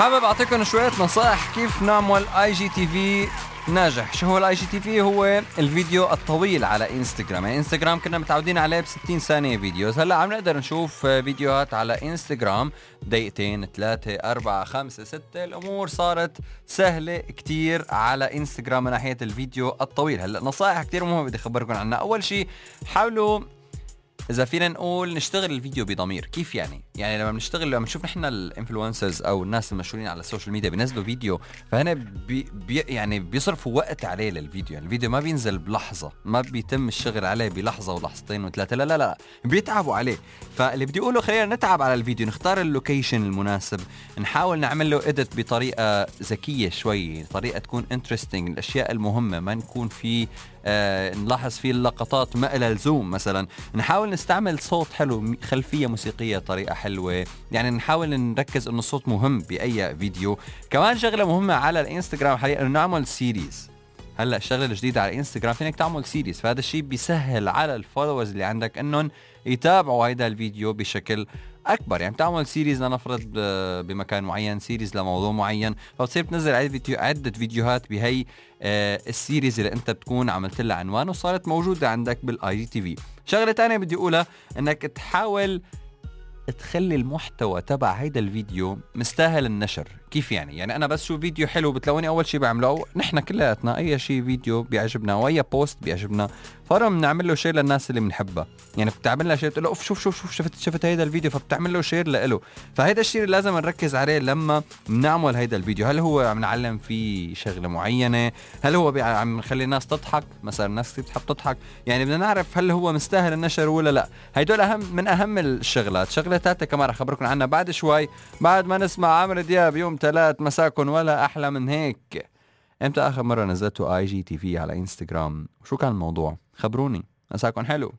حابب اعطيكم شوية نصائح كيف نعمل IGTV ناجح. شو هو ال IGTV هو الفيديو الطويل على إنستغرام. يعني إنستغرام كنا متعودين عليه ب 60 ثانية videos. هلأ عم نقدر نشوف فيديوهات على إنستغرام. دقيقتين ثلاثة أربعة خمسة ستة. الأمور صارت سهلة كتير على إنستغرام من ناحية الفيديو الطويل. هلأ نصائح كتير مهمة بدي أخبركم عنها. أول شيء حاولوا إذا فينا نقول نشتغل الفيديو بضمير كيف يعني؟ يعني لما بنشتغل لما بنشوف نحن ال influencers أو الناس المشهورين على السوشيال ميديا بينزلوا فيديو فهنا بي بي يعني بيصرفوا وقت عليه للفيديو. يعني الفيديو ما بينزل بلحظة ما بيتم الشغل عليه بلحظة ولحظتين وثلاثة لا لا لا بيتعبوا عليه. فاللي بدي أقوله خلينا نتعب على الفيديو نختار ال location المناسب نحاول نعمل له edit بطريقة ذكية شوي طريقة تكون interesting الأشياء المهمة ما نكون في آه نلاحظ فيه اللقطات ما لها لزوم مثلا. نحاول نستعمل صوت حلو خلفية موسيقية طريقة حلوة. يعني نحاول نركز إنه الصوت مهم بأي فيديو. كمان شغلة مهمة على الإنستغرام حاليا إنه نعمل series هلأ الشغلة الجديدة على الإنستغرام فينك تعمل series فهذا الشيء بيسهل على ال followers اللي عندك إنهم يتابعوا هيدا الفيديو بشكل أكبر. يعني بتعمل series لنفرض بمكان معين series لموضوع معين. فبتصير بتنزل عدة فيديوهات بهي آه، ال series اللي أنت بتكون عملت لها عنوان وصارت موجودة عندك بال IGTV شغلة ثانية بدي أقولها إنك تحاول تخلي المحتوى تبع هيدا الفيديو مستاهل النشر. كيف يعني؟ يعني أنا بشوف فيديو حلو بتلاقوني أول شيء بعمله نحن كلياتنا أي شيء فيديو بيعجبنا وأي post بيعجبنا فورا بنعمل له share للناس اللي بنحبها. يعني بتعمل لها share بتقول له أوف شوف شوف شوف شفت شفت هيدا الفيديو فبتعمل له share له فهيدا الشيء لازم نركز عليه لما بنعمل هيدا الفيديو. هل هو عم نعلم فيه شغلة معينة؟ هل هو عم نخلي الناس تضحك؟ مثلا الناس كثير بتحب تضحك. يعني بدنا نعرف هل هو مستاهل النشر ولا لا. هدول أهم من أهم الشغلات. شغلة ثالثه كمان رح أخبركم عنها بعد شوي. بعد ما نسمع عمرو دياب يوم ثلاث مساكن ولا أحلى من هيك. إمتى آخر مرة نزلتوا IGTV على انستغرام وشو كان الموضوع؟ خبروني. مساكن حلو.